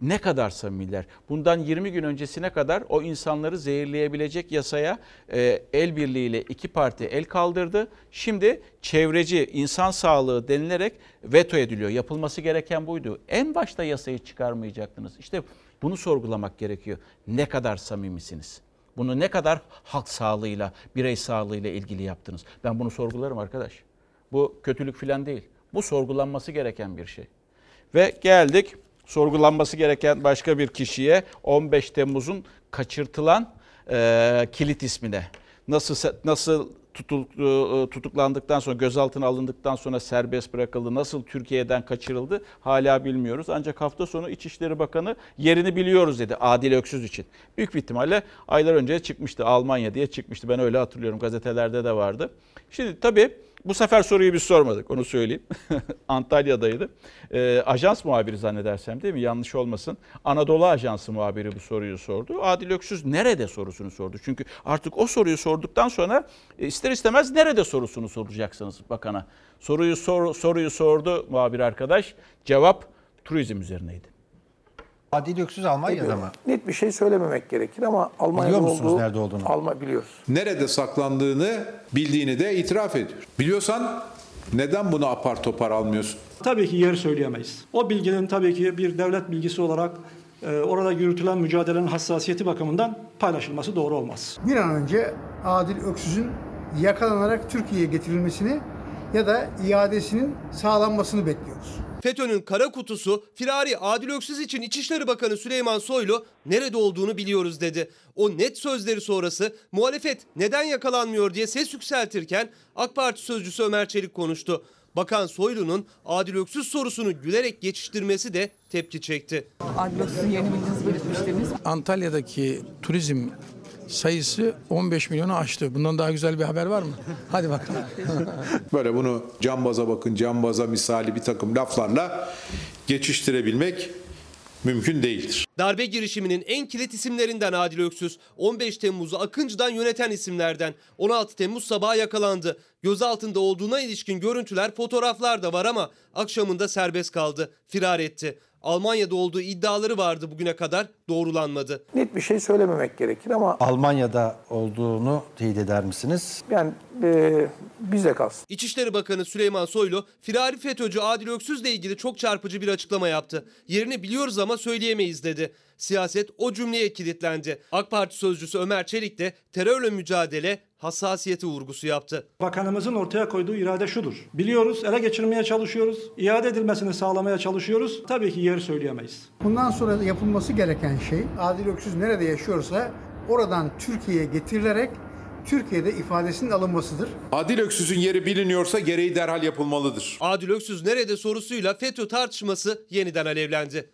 ne kadar samimiler. Bundan 20 gün öncesine kadar o insanları zehirleyebilecek yasaya e, el birliğiyle iki parti el kaldırdı. Şimdi çevreci, insan sağlığı denilerek veto ediliyor. Yapılması gereken buydu. En başta yasayı çıkarmayacaktınız. İşte bunu sorgulamak gerekiyor. Ne kadar samimisiniz? Bunu ne kadar halk sağlığıyla, birey sağlığıyla ilgili yaptınız? Ben bunu sorgularım arkadaş. Bu kötülük falan değil. Bu sorgulanması gereken bir şey. Ve geldik sorgulanması gereken başka bir kişiye 15 Temmuz'un kaçırtılan e, kilit ismine. Nasıl nasıl tutul, e, tutuklandıktan sonra gözaltına alındıktan sonra serbest bırakıldı. Nasıl Türkiye'den kaçırıldı hala bilmiyoruz. Ancak hafta sonu İçişleri Bakanı yerini biliyoruz dedi Adil Öksüz için. Büyük bir ihtimalle aylar önce çıkmıştı Almanya diye çıkmıştı. Ben öyle hatırlıyorum gazetelerde de vardı. Şimdi tabii bu sefer soruyu biz sormadık onu söyleyeyim. Antalya'daydı. Ee, ajans muhabiri zannedersem değil mi? Yanlış olmasın. Anadolu Ajansı muhabiri bu soruyu sordu. Adil Öksüz nerede sorusunu sordu. Çünkü artık o soruyu sorduktan sonra e, ister istemez nerede sorusunu soracaksınız bakana. Soruyu sor, soruyu sordu muhabir arkadaş. Cevap turizm üzerineydi. Adil Öksüz Almanya'da mı? Net bir şey söylememek gerekir ama Almanya'da Biliyor musunuz olduğu, nerede olduğunu? Alma biliyoruz. Nerede saklandığını bildiğini de itiraf ediyor. Biliyorsan neden bunu apar topar almıyorsun? Tabii ki yer söyleyemeyiz. O bilginin tabii ki bir devlet bilgisi olarak e, orada yürütülen mücadelenin hassasiyeti bakımından paylaşılması doğru olmaz. Bir an önce Adil Öksüz'ün yakalanarak Türkiye'ye getirilmesini ya da iadesinin sağlanmasını bekliyoruz. FETÖ'nün kara kutusu firari Adil Öksüz için İçişleri Bakanı Süleyman Soylu nerede olduğunu biliyoruz dedi. O net sözleri sonrası muhalefet neden yakalanmıyor diye ses yükseltirken AK Parti sözcüsü Ömer Çelik konuştu. Bakan Soylu'nun Adil Öksüz sorusunu gülerek geçiştirmesi de tepki çekti. Adil Öksüz'ün yeni bildiğiniz belirtmiştiniz. Antalya'daki turizm sayısı 15 milyonu aştı. Bundan daha güzel bir haber var mı? Hadi bakalım. Böyle bunu cambaza bakın, cambaza misali bir takım laflarla geçiştirebilmek mümkün değildir. Darbe girişiminin en kilit isimlerinden Adil Öksüz, 15 Temmuz'u Akıncı'dan yöneten isimlerden 16 Temmuz sabahı yakalandı. Gözaltında olduğuna ilişkin görüntüler, fotoğraflar da var ama akşamında serbest kaldı, firar etti. Almanya'da olduğu iddiaları vardı bugüne kadar doğrulanmadı. Net bir şey söylememek gerekir ama Almanya'da olduğunu teyit eder misiniz? yani e, bize kalsın. İçişleri Bakanı Süleyman Soylu, firari FETÖ'cü Adil Öksüz'le ilgili çok çarpıcı bir açıklama yaptı. Yerini biliyoruz ama söyleyemeyiz dedi. Siyaset o cümleye kilitlendi. AK Parti sözcüsü Ömer Çelik de terörle mücadele hassasiyeti vurgusu yaptı. Bakanımızın ortaya koyduğu irade şudur. Biliyoruz, ele geçirmeye çalışıyoruz, iade edilmesini sağlamaya çalışıyoruz. Tabii ki yeri söyleyemeyiz. Bundan sonra yapılması gereken şey Adil Öksüz nerede yaşıyorsa oradan Türkiye'ye getirilerek Türkiye'de ifadesinin alınmasıdır. Adil Öksüz'ün yeri biliniyorsa gereği derhal yapılmalıdır. Adil Öksüz nerede sorusuyla FETÖ tartışması yeniden alevlendi.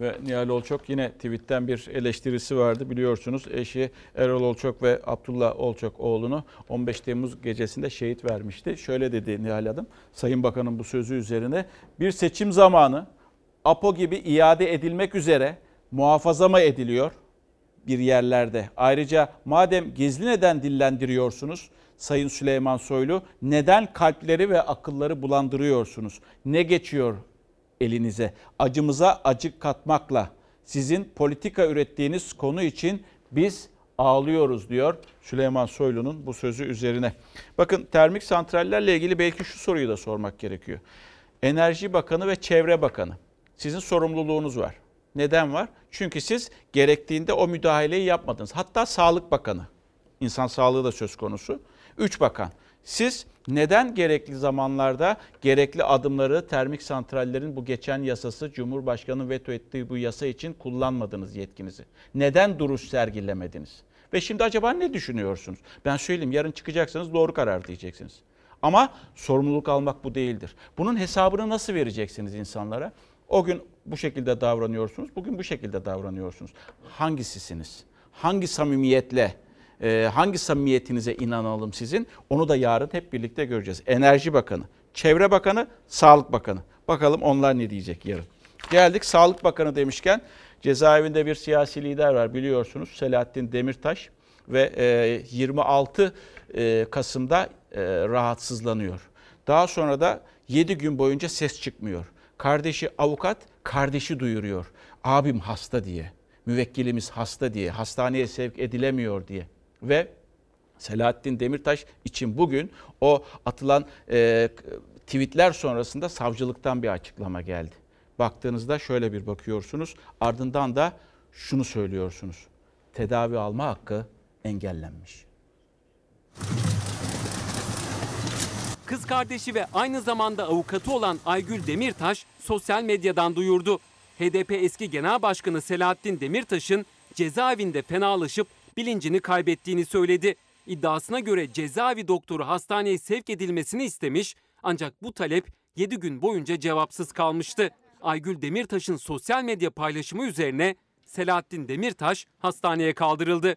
Ve Nihal Olçok yine tweetten bir eleştirisi vardı biliyorsunuz. Eşi Erol Olçok ve Abdullah Olçok oğlunu 15 Temmuz gecesinde şehit vermişti. Şöyle dedi Nihal Hanım, Sayın Bakan'ın bu sözü üzerine bir seçim zamanı APO gibi iade edilmek üzere muhafaza mı ediliyor bir yerlerde? Ayrıca madem gizli neden dillendiriyorsunuz Sayın Süleyman Soylu neden kalpleri ve akılları bulandırıyorsunuz? Ne geçiyor elinize. Acımıza acı katmakla sizin politika ürettiğiniz konu için biz ağlıyoruz diyor Süleyman Soylu'nun bu sözü üzerine. Bakın termik santrallerle ilgili belki şu soruyu da sormak gerekiyor. Enerji Bakanı ve Çevre Bakanı sizin sorumluluğunuz var. Neden var? Çünkü siz gerektiğinde o müdahaleyi yapmadınız. Hatta Sağlık Bakanı, insan sağlığı da söz konusu. Üç bakan. Siz neden gerekli zamanlarda gerekli adımları termik santrallerin bu geçen yasası Cumhurbaşkanı veto ettiği bu yasa için kullanmadınız yetkinizi? Neden duruş sergilemediniz? Ve şimdi acaba ne düşünüyorsunuz? Ben söyleyeyim yarın çıkacaksanız doğru karar diyeceksiniz. Ama sorumluluk almak bu değildir. Bunun hesabını nasıl vereceksiniz insanlara? O gün bu şekilde davranıyorsunuz, bugün bu şekilde davranıyorsunuz. Hangisisiniz? Hangi samimiyetle ee, hangi samimiyetinize inanalım sizin? Onu da yarın hep birlikte göreceğiz. Enerji Bakanı, Çevre Bakanı, Sağlık Bakanı. Bakalım onlar ne diyecek yarın. Geldik Sağlık Bakanı demişken cezaevinde bir siyasi lider var biliyorsunuz Selahattin Demirtaş ve 26 e, Kasım'da e, rahatsızlanıyor. Daha sonra da 7 gün boyunca ses çıkmıyor. Kardeşi avukat kardeşi duyuruyor. Abim hasta diye. Müvekkilimiz hasta diye, hastaneye sevk edilemiyor diye ve Selahattin Demirtaş için bugün o atılan e, tweetler sonrasında savcılıktan bir açıklama geldi. Baktığınızda şöyle bir bakıyorsunuz ardından da şunu söylüyorsunuz. Tedavi alma hakkı engellenmiş. Kız kardeşi ve aynı zamanda avukatı olan Aygül Demirtaş sosyal medyadan duyurdu. HDP eski Genel Başkanı Selahattin Demirtaş'ın cezaevinde fenalaşıp bilincini kaybettiğini söyledi. İddiasına göre cezaevi doktoru hastaneye sevk edilmesini istemiş ancak bu talep 7 gün boyunca cevapsız kalmıştı. Aygül Demirtaş'ın sosyal medya paylaşımı üzerine Selahattin Demirtaş hastaneye kaldırıldı.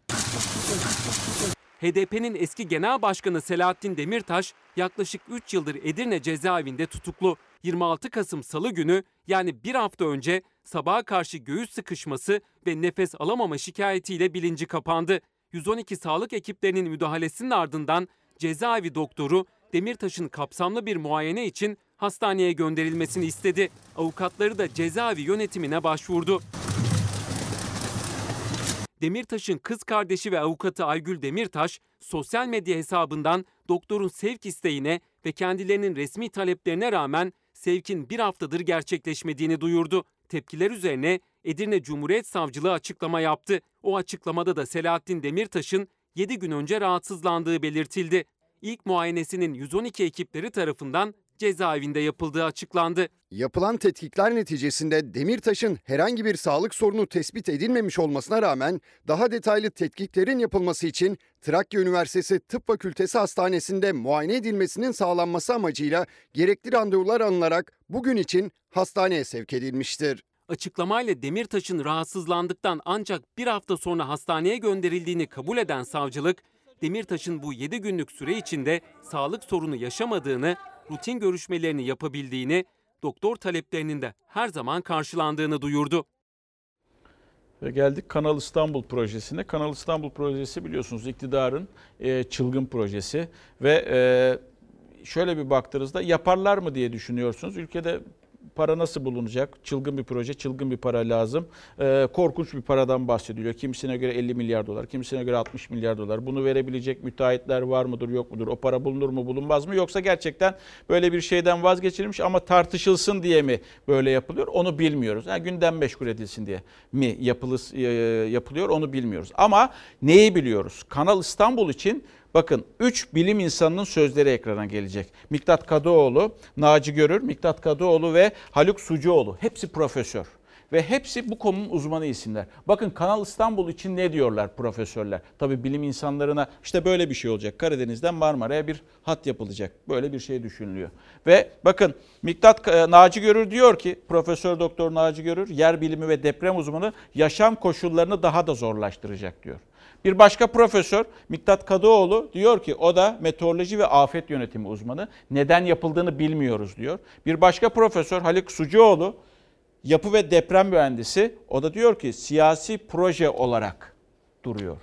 HDP'nin eski genel başkanı Selahattin Demirtaş yaklaşık 3 yıldır Edirne cezaevinde tutuklu. 26 Kasım Salı günü yani bir hafta önce sabaha karşı göğüs sıkışması ve nefes alamama şikayetiyle bilinci kapandı. 112 sağlık ekiplerinin müdahalesinin ardından cezaevi doktoru Demirtaş'ın kapsamlı bir muayene için hastaneye gönderilmesini istedi. Avukatları da cezaevi yönetimine başvurdu. Demirtaş'ın kız kardeşi ve avukatı Aygül Demirtaş sosyal medya hesabından doktorun sevk isteğine ve kendilerinin resmi taleplerine rağmen sevkin bir haftadır gerçekleşmediğini duyurdu. Tepkiler üzerine Edirne Cumhuriyet Savcılığı açıklama yaptı. O açıklamada da Selahattin Demirtaş'ın 7 gün önce rahatsızlandığı belirtildi. İlk muayenesinin 112 ekipleri tarafından cezaevinde yapıldığı açıklandı. Yapılan tetkikler neticesinde Demirtaş'ın herhangi bir sağlık sorunu tespit edilmemiş olmasına rağmen daha detaylı tetkiklerin yapılması için Trakya Üniversitesi Tıp Fakültesi Hastanesi'nde muayene edilmesinin sağlanması amacıyla gerekli randevular alınarak bugün için hastaneye sevk edilmiştir. Açıklamayla Demirtaş'ın rahatsızlandıktan ancak bir hafta sonra hastaneye gönderildiğini kabul eden savcılık, Demirtaş'ın bu 7 günlük süre içinde sağlık sorunu yaşamadığını, rutin görüşmelerini yapabildiğini, doktor taleplerinin de her zaman karşılandığını duyurdu. Ve geldik Kanal İstanbul projesine. Kanal İstanbul projesi biliyorsunuz iktidarın e, çılgın projesi ve e, şöyle bir baktığınızda yaparlar mı diye düşünüyorsunuz. Ülkede Para nasıl bulunacak? Çılgın bir proje, çılgın bir para lazım. Ee, korkunç bir paradan bahsediliyor. Kimisine göre 50 milyar dolar, kimisine göre 60 milyar dolar. Bunu verebilecek müteahhitler var mıdır, yok mudur? O para bulunur mu, bulunmaz mı? Yoksa gerçekten böyle bir şeyden vazgeçilmiş ama tartışılsın diye mi böyle yapılıyor? Onu bilmiyoruz. Yani gündem meşgul edilsin diye mi yapılır, e, yapılıyor onu bilmiyoruz. Ama neyi biliyoruz? Kanal İstanbul için Bakın 3 bilim insanının sözleri ekrana gelecek. Miktat Kadıoğlu, Naci Görür, Miktat Kadıoğlu ve Haluk Sucuoğlu. Hepsi profesör. Ve hepsi bu konunun uzmanı isimler. Bakın Kanal İstanbul için ne diyorlar profesörler? Tabii bilim insanlarına işte böyle bir şey olacak. Karadeniz'den Marmara'ya bir hat yapılacak. Böyle bir şey düşünülüyor. Ve bakın Miktat e, Naci Görür diyor ki Profesör Doktor Naci Görür yer bilimi ve deprem uzmanı yaşam koşullarını daha da zorlaştıracak diyor. Bir başka profesör Miktat Kadıoğlu diyor ki o da meteoroloji ve afet yönetimi uzmanı. Neden yapıldığını bilmiyoruz diyor. Bir başka profesör Haluk Sucuoğlu yapı ve deprem mühendisi. O da diyor ki siyasi proje olarak duruyor.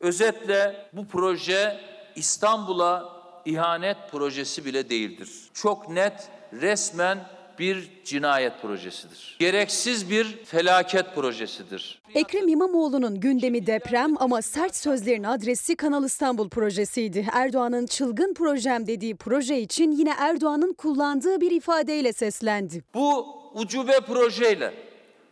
Özetle bu proje İstanbul'a ihanet projesi bile değildir. Çok net resmen bir cinayet projesidir. Gereksiz bir felaket projesidir. Ekrem İmamoğlu'nun gündemi deprem ama sert sözlerin adresi Kanal İstanbul projesiydi. Erdoğan'ın çılgın projem dediği proje için yine Erdoğan'ın kullandığı bir ifadeyle seslendi. Bu ucube projeyle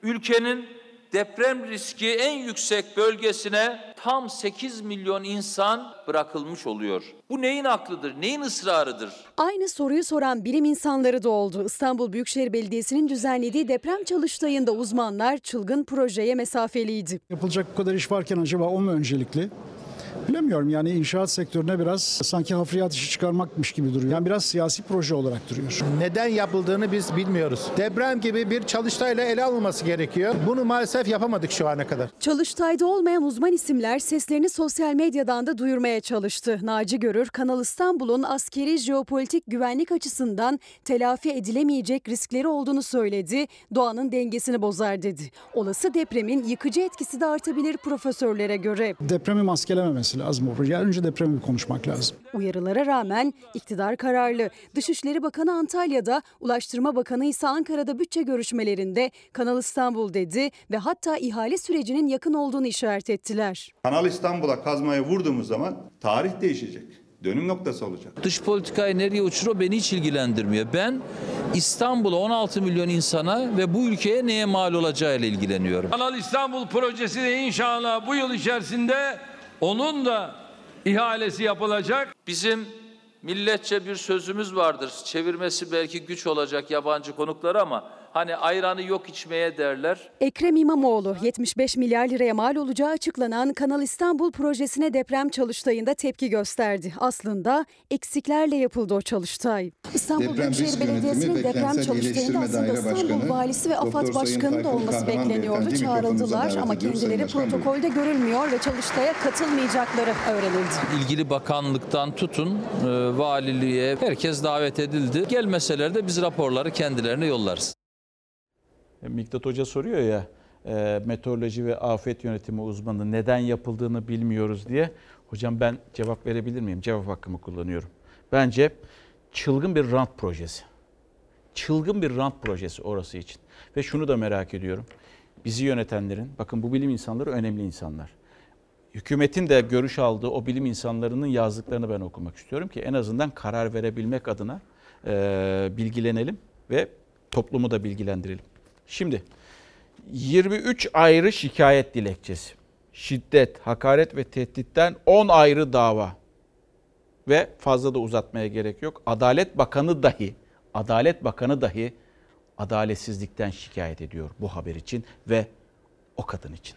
ülkenin deprem riski en yüksek bölgesine tam 8 milyon insan bırakılmış oluyor. Bu neyin aklıdır, neyin ısrarıdır? Aynı soruyu soran bilim insanları da oldu. İstanbul Büyükşehir Belediyesi'nin düzenlediği deprem çalıştayında uzmanlar çılgın projeye mesafeliydi. Yapılacak bu kadar iş varken acaba o mu öncelikli? Bilemiyorum yani inşaat sektörüne biraz sanki hafriyat işi çıkarmakmış gibi duruyor. Yani biraz siyasi proje olarak duruyor. Neden yapıldığını biz bilmiyoruz. Deprem gibi bir çalıştayla ele alınması gerekiyor. Bunu maalesef yapamadık şu ana kadar. Çalıştayda olmayan uzman isimler seslerini sosyal medyadan da duyurmaya çalıştı. Naci Görür, Kanal İstanbul'un askeri jeopolitik güvenlik açısından telafi edilemeyecek riskleri olduğunu söyledi. Doğanın dengesini bozar dedi. Olası depremin yıkıcı etkisi de artabilir profesörlere göre. Depremi maskelememesi lazım. o proje. Önce depremi konuşmak lazım. Uyarılara rağmen iktidar kararlı. Dışişleri Bakanı Antalya'da, Ulaştırma Bakanı ise Ankara'da bütçe görüşmelerinde Kanal İstanbul dedi ve hatta ihale sürecinin yakın olduğunu işaret ettiler. Kanal İstanbul'a kazmaya vurduğumuz zaman tarih değişecek. Dönüm noktası olacak. Dış politikayı nereye uçurur beni hiç ilgilendirmiyor. Ben İstanbul'a 16 milyon insana ve bu ülkeye neye mal olacağıyla ilgileniyorum. Kanal İstanbul projesi de inşallah bu yıl içerisinde onun da ihalesi yapılacak. Bizim milletçe bir sözümüz vardır. Çevirmesi belki güç olacak yabancı konuklara ama hani ayranı yok içmeye derler. Ekrem İmamoğlu 75 milyar liraya mal olacağı açıklanan Kanal İstanbul projesine deprem çalıştayında tepki gösterdi. Aslında eksiklerle yapıldı o çalıştay. İstanbul Deprem Büyükşehir Belediyesi'nin deprem çalıştayında aslında Daire İstanbul Başkanı, Valisi ve AFAD Başkanı da olması bekleniyordu. Çağrıldılar ama kendileri protokolde görülmüyor ve çalıştaya katılmayacakları öğrenildi. İlgili bakanlıktan tutun e, valiliğe herkes davet edildi. Gelmeseler de biz raporları kendilerine yollarız. E, Miktat Hoca soruyor ya e, meteoroloji ve afet yönetimi uzmanı neden yapıldığını bilmiyoruz diye. Hocam ben cevap verebilir miyim? Cevap hakkımı kullanıyorum. Bence çılgın bir rant projesi. Çılgın bir rant projesi orası için. Ve şunu da merak ediyorum. Bizi yönetenlerin, bakın bu bilim insanları önemli insanlar. Hükümetin de görüş aldığı o bilim insanlarının yazdıklarını ben okumak istiyorum ki en azından karar verebilmek adına e, bilgilenelim ve toplumu da bilgilendirelim. Şimdi 23 ayrı şikayet dilekçesi, şiddet, hakaret ve tehditten 10 ayrı dava ve fazla da uzatmaya gerek yok. Adalet Bakanı dahi, Adalet Bakanı dahi adaletsizlikten şikayet ediyor bu haber için ve o kadın için.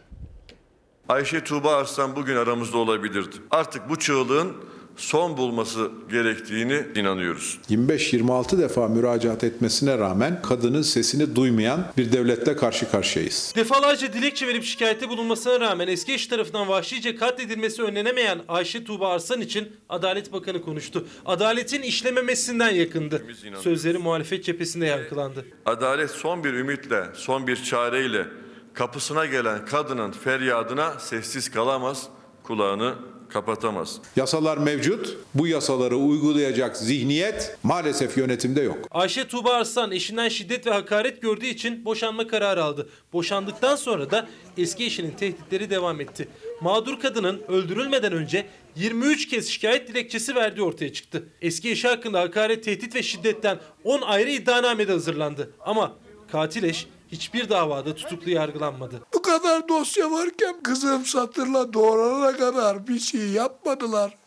Ayşe Tuğba Arslan bugün aramızda olabilirdi. Artık bu çığlığın son bulması gerektiğini inanıyoruz. 25-26 defa müracaat etmesine rağmen kadının sesini duymayan bir devletle karşı karşıyayız. Defalarca dilekçe verip şikayette bulunmasına rağmen eski eşi tarafından vahşice katledilmesi önlenemeyen Ayşe Tuğba Arslan için Adalet Bakanı konuştu. Adaletin işlememesinden yakındı. Sözleri muhalefet cephesinde yankılandı. Adalet son bir ümitle, son bir çareyle kapısına gelen kadının feryadına sessiz kalamaz, kulağını kapatamaz. Yasalar mevcut. Bu yasaları uygulayacak zihniyet maalesef yönetimde yok. Ayşe Tuğba Arslan eşinden şiddet ve hakaret gördüğü için boşanma kararı aldı. Boşandıktan sonra da eski eşinin tehditleri devam etti. Mağdur kadının öldürülmeden önce 23 kez şikayet dilekçesi verdiği ortaya çıktı. Eski eşi hakkında hakaret, tehdit ve şiddetten 10 ayrı iddianame de hazırlandı. Ama katil eş hiçbir davada tutuklu yargılanmadı. Bu kadar dosya varken kızım satırla doğrana kadar bir şey yapmadılar.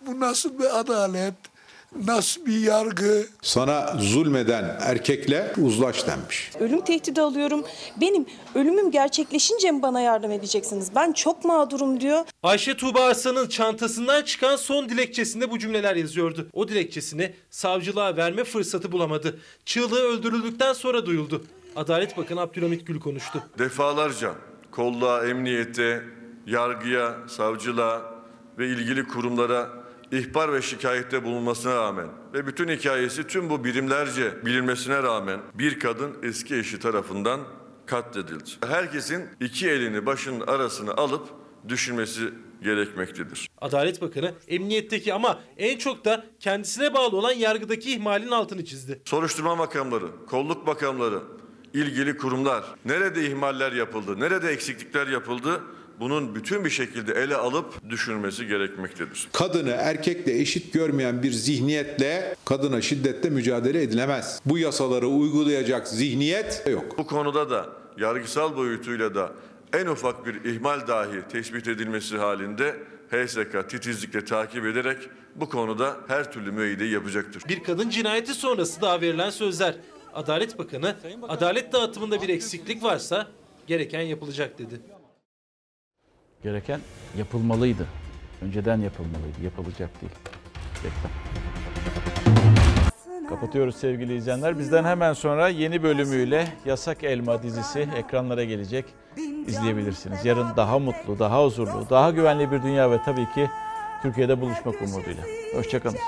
Bu nasıl bir adalet? Nasıl bir yargı? Sana zulmeden erkekle uzlaş denmiş. Ölüm tehdidi alıyorum. Benim ölümüm gerçekleşince mi bana yardım edeceksiniz? Ben çok mağdurum diyor. Ayşe Tuğba Arslan'ın çantasından çıkan son dilekçesinde bu cümleler yazıyordu. O dilekçesini savcılığa verme fırsatı bulamadı. Çığlığı öldürüldükten sonra duyuldu. Adalet Bakanı Abdülhamit Gül konuştu. Defalarca kolluğa, emniyete, yargıya, savcılığa ve ilgili kurumlara ihbar ve şikayette bulunmasına rağmen ve bütün hikayesi tüm bu birimlerce bilinmesine rağmen bir kadın eski eşi tarafından katledildi. Herkesin iki elini başının arasına alıp düşünmesi gerekmektedir. Adalet Bakanı emniyetteki ama en çok da kendisine bağlı olan yargıdaki ihmalin altını çizdi. Soruşturma makamları, kolluk makamları, ilgili kurumlar nerede ihmaller yapıldı, nerede eksiklikler yapıldı bunun bütün bir şekilde ele alıp düşünmesi gerekmektedir. Kadını erkekle eşit görmeyen bir zihniyetle kadına şiddetle mücadele edilemez. Bu yasaları uygulayacak zihniyet yok. Bu konuda da yargısal boyutuyla da en ufak bir ihmal dahi tespit edilmesi halinde HSK titizlikle takip ederek bu konuda her türlü müeyyideyi yapacaktır. Bir kadın cinayeti sonrası daha verilen sözler. Adalet Bakanı adalet dağıtımında bir eksiklik varsa gereken yapılacak dedi. Gereken yapılmalıydı. Önceden yapılmalıydı. Yapılacak değil. Reklam. Kapatıyoruz sevgili izleyenler. Bizden hemen sonra yeni bölümüyle Yasak Elma dizisi ekranlara gelecek. İzleyebilirsiniz. Yarın daha mutlu, daha huzurlu, daha güvenli bir dünya ve tabii ki Türkiye'de buluşmak umuduyla. Hoşçakalın.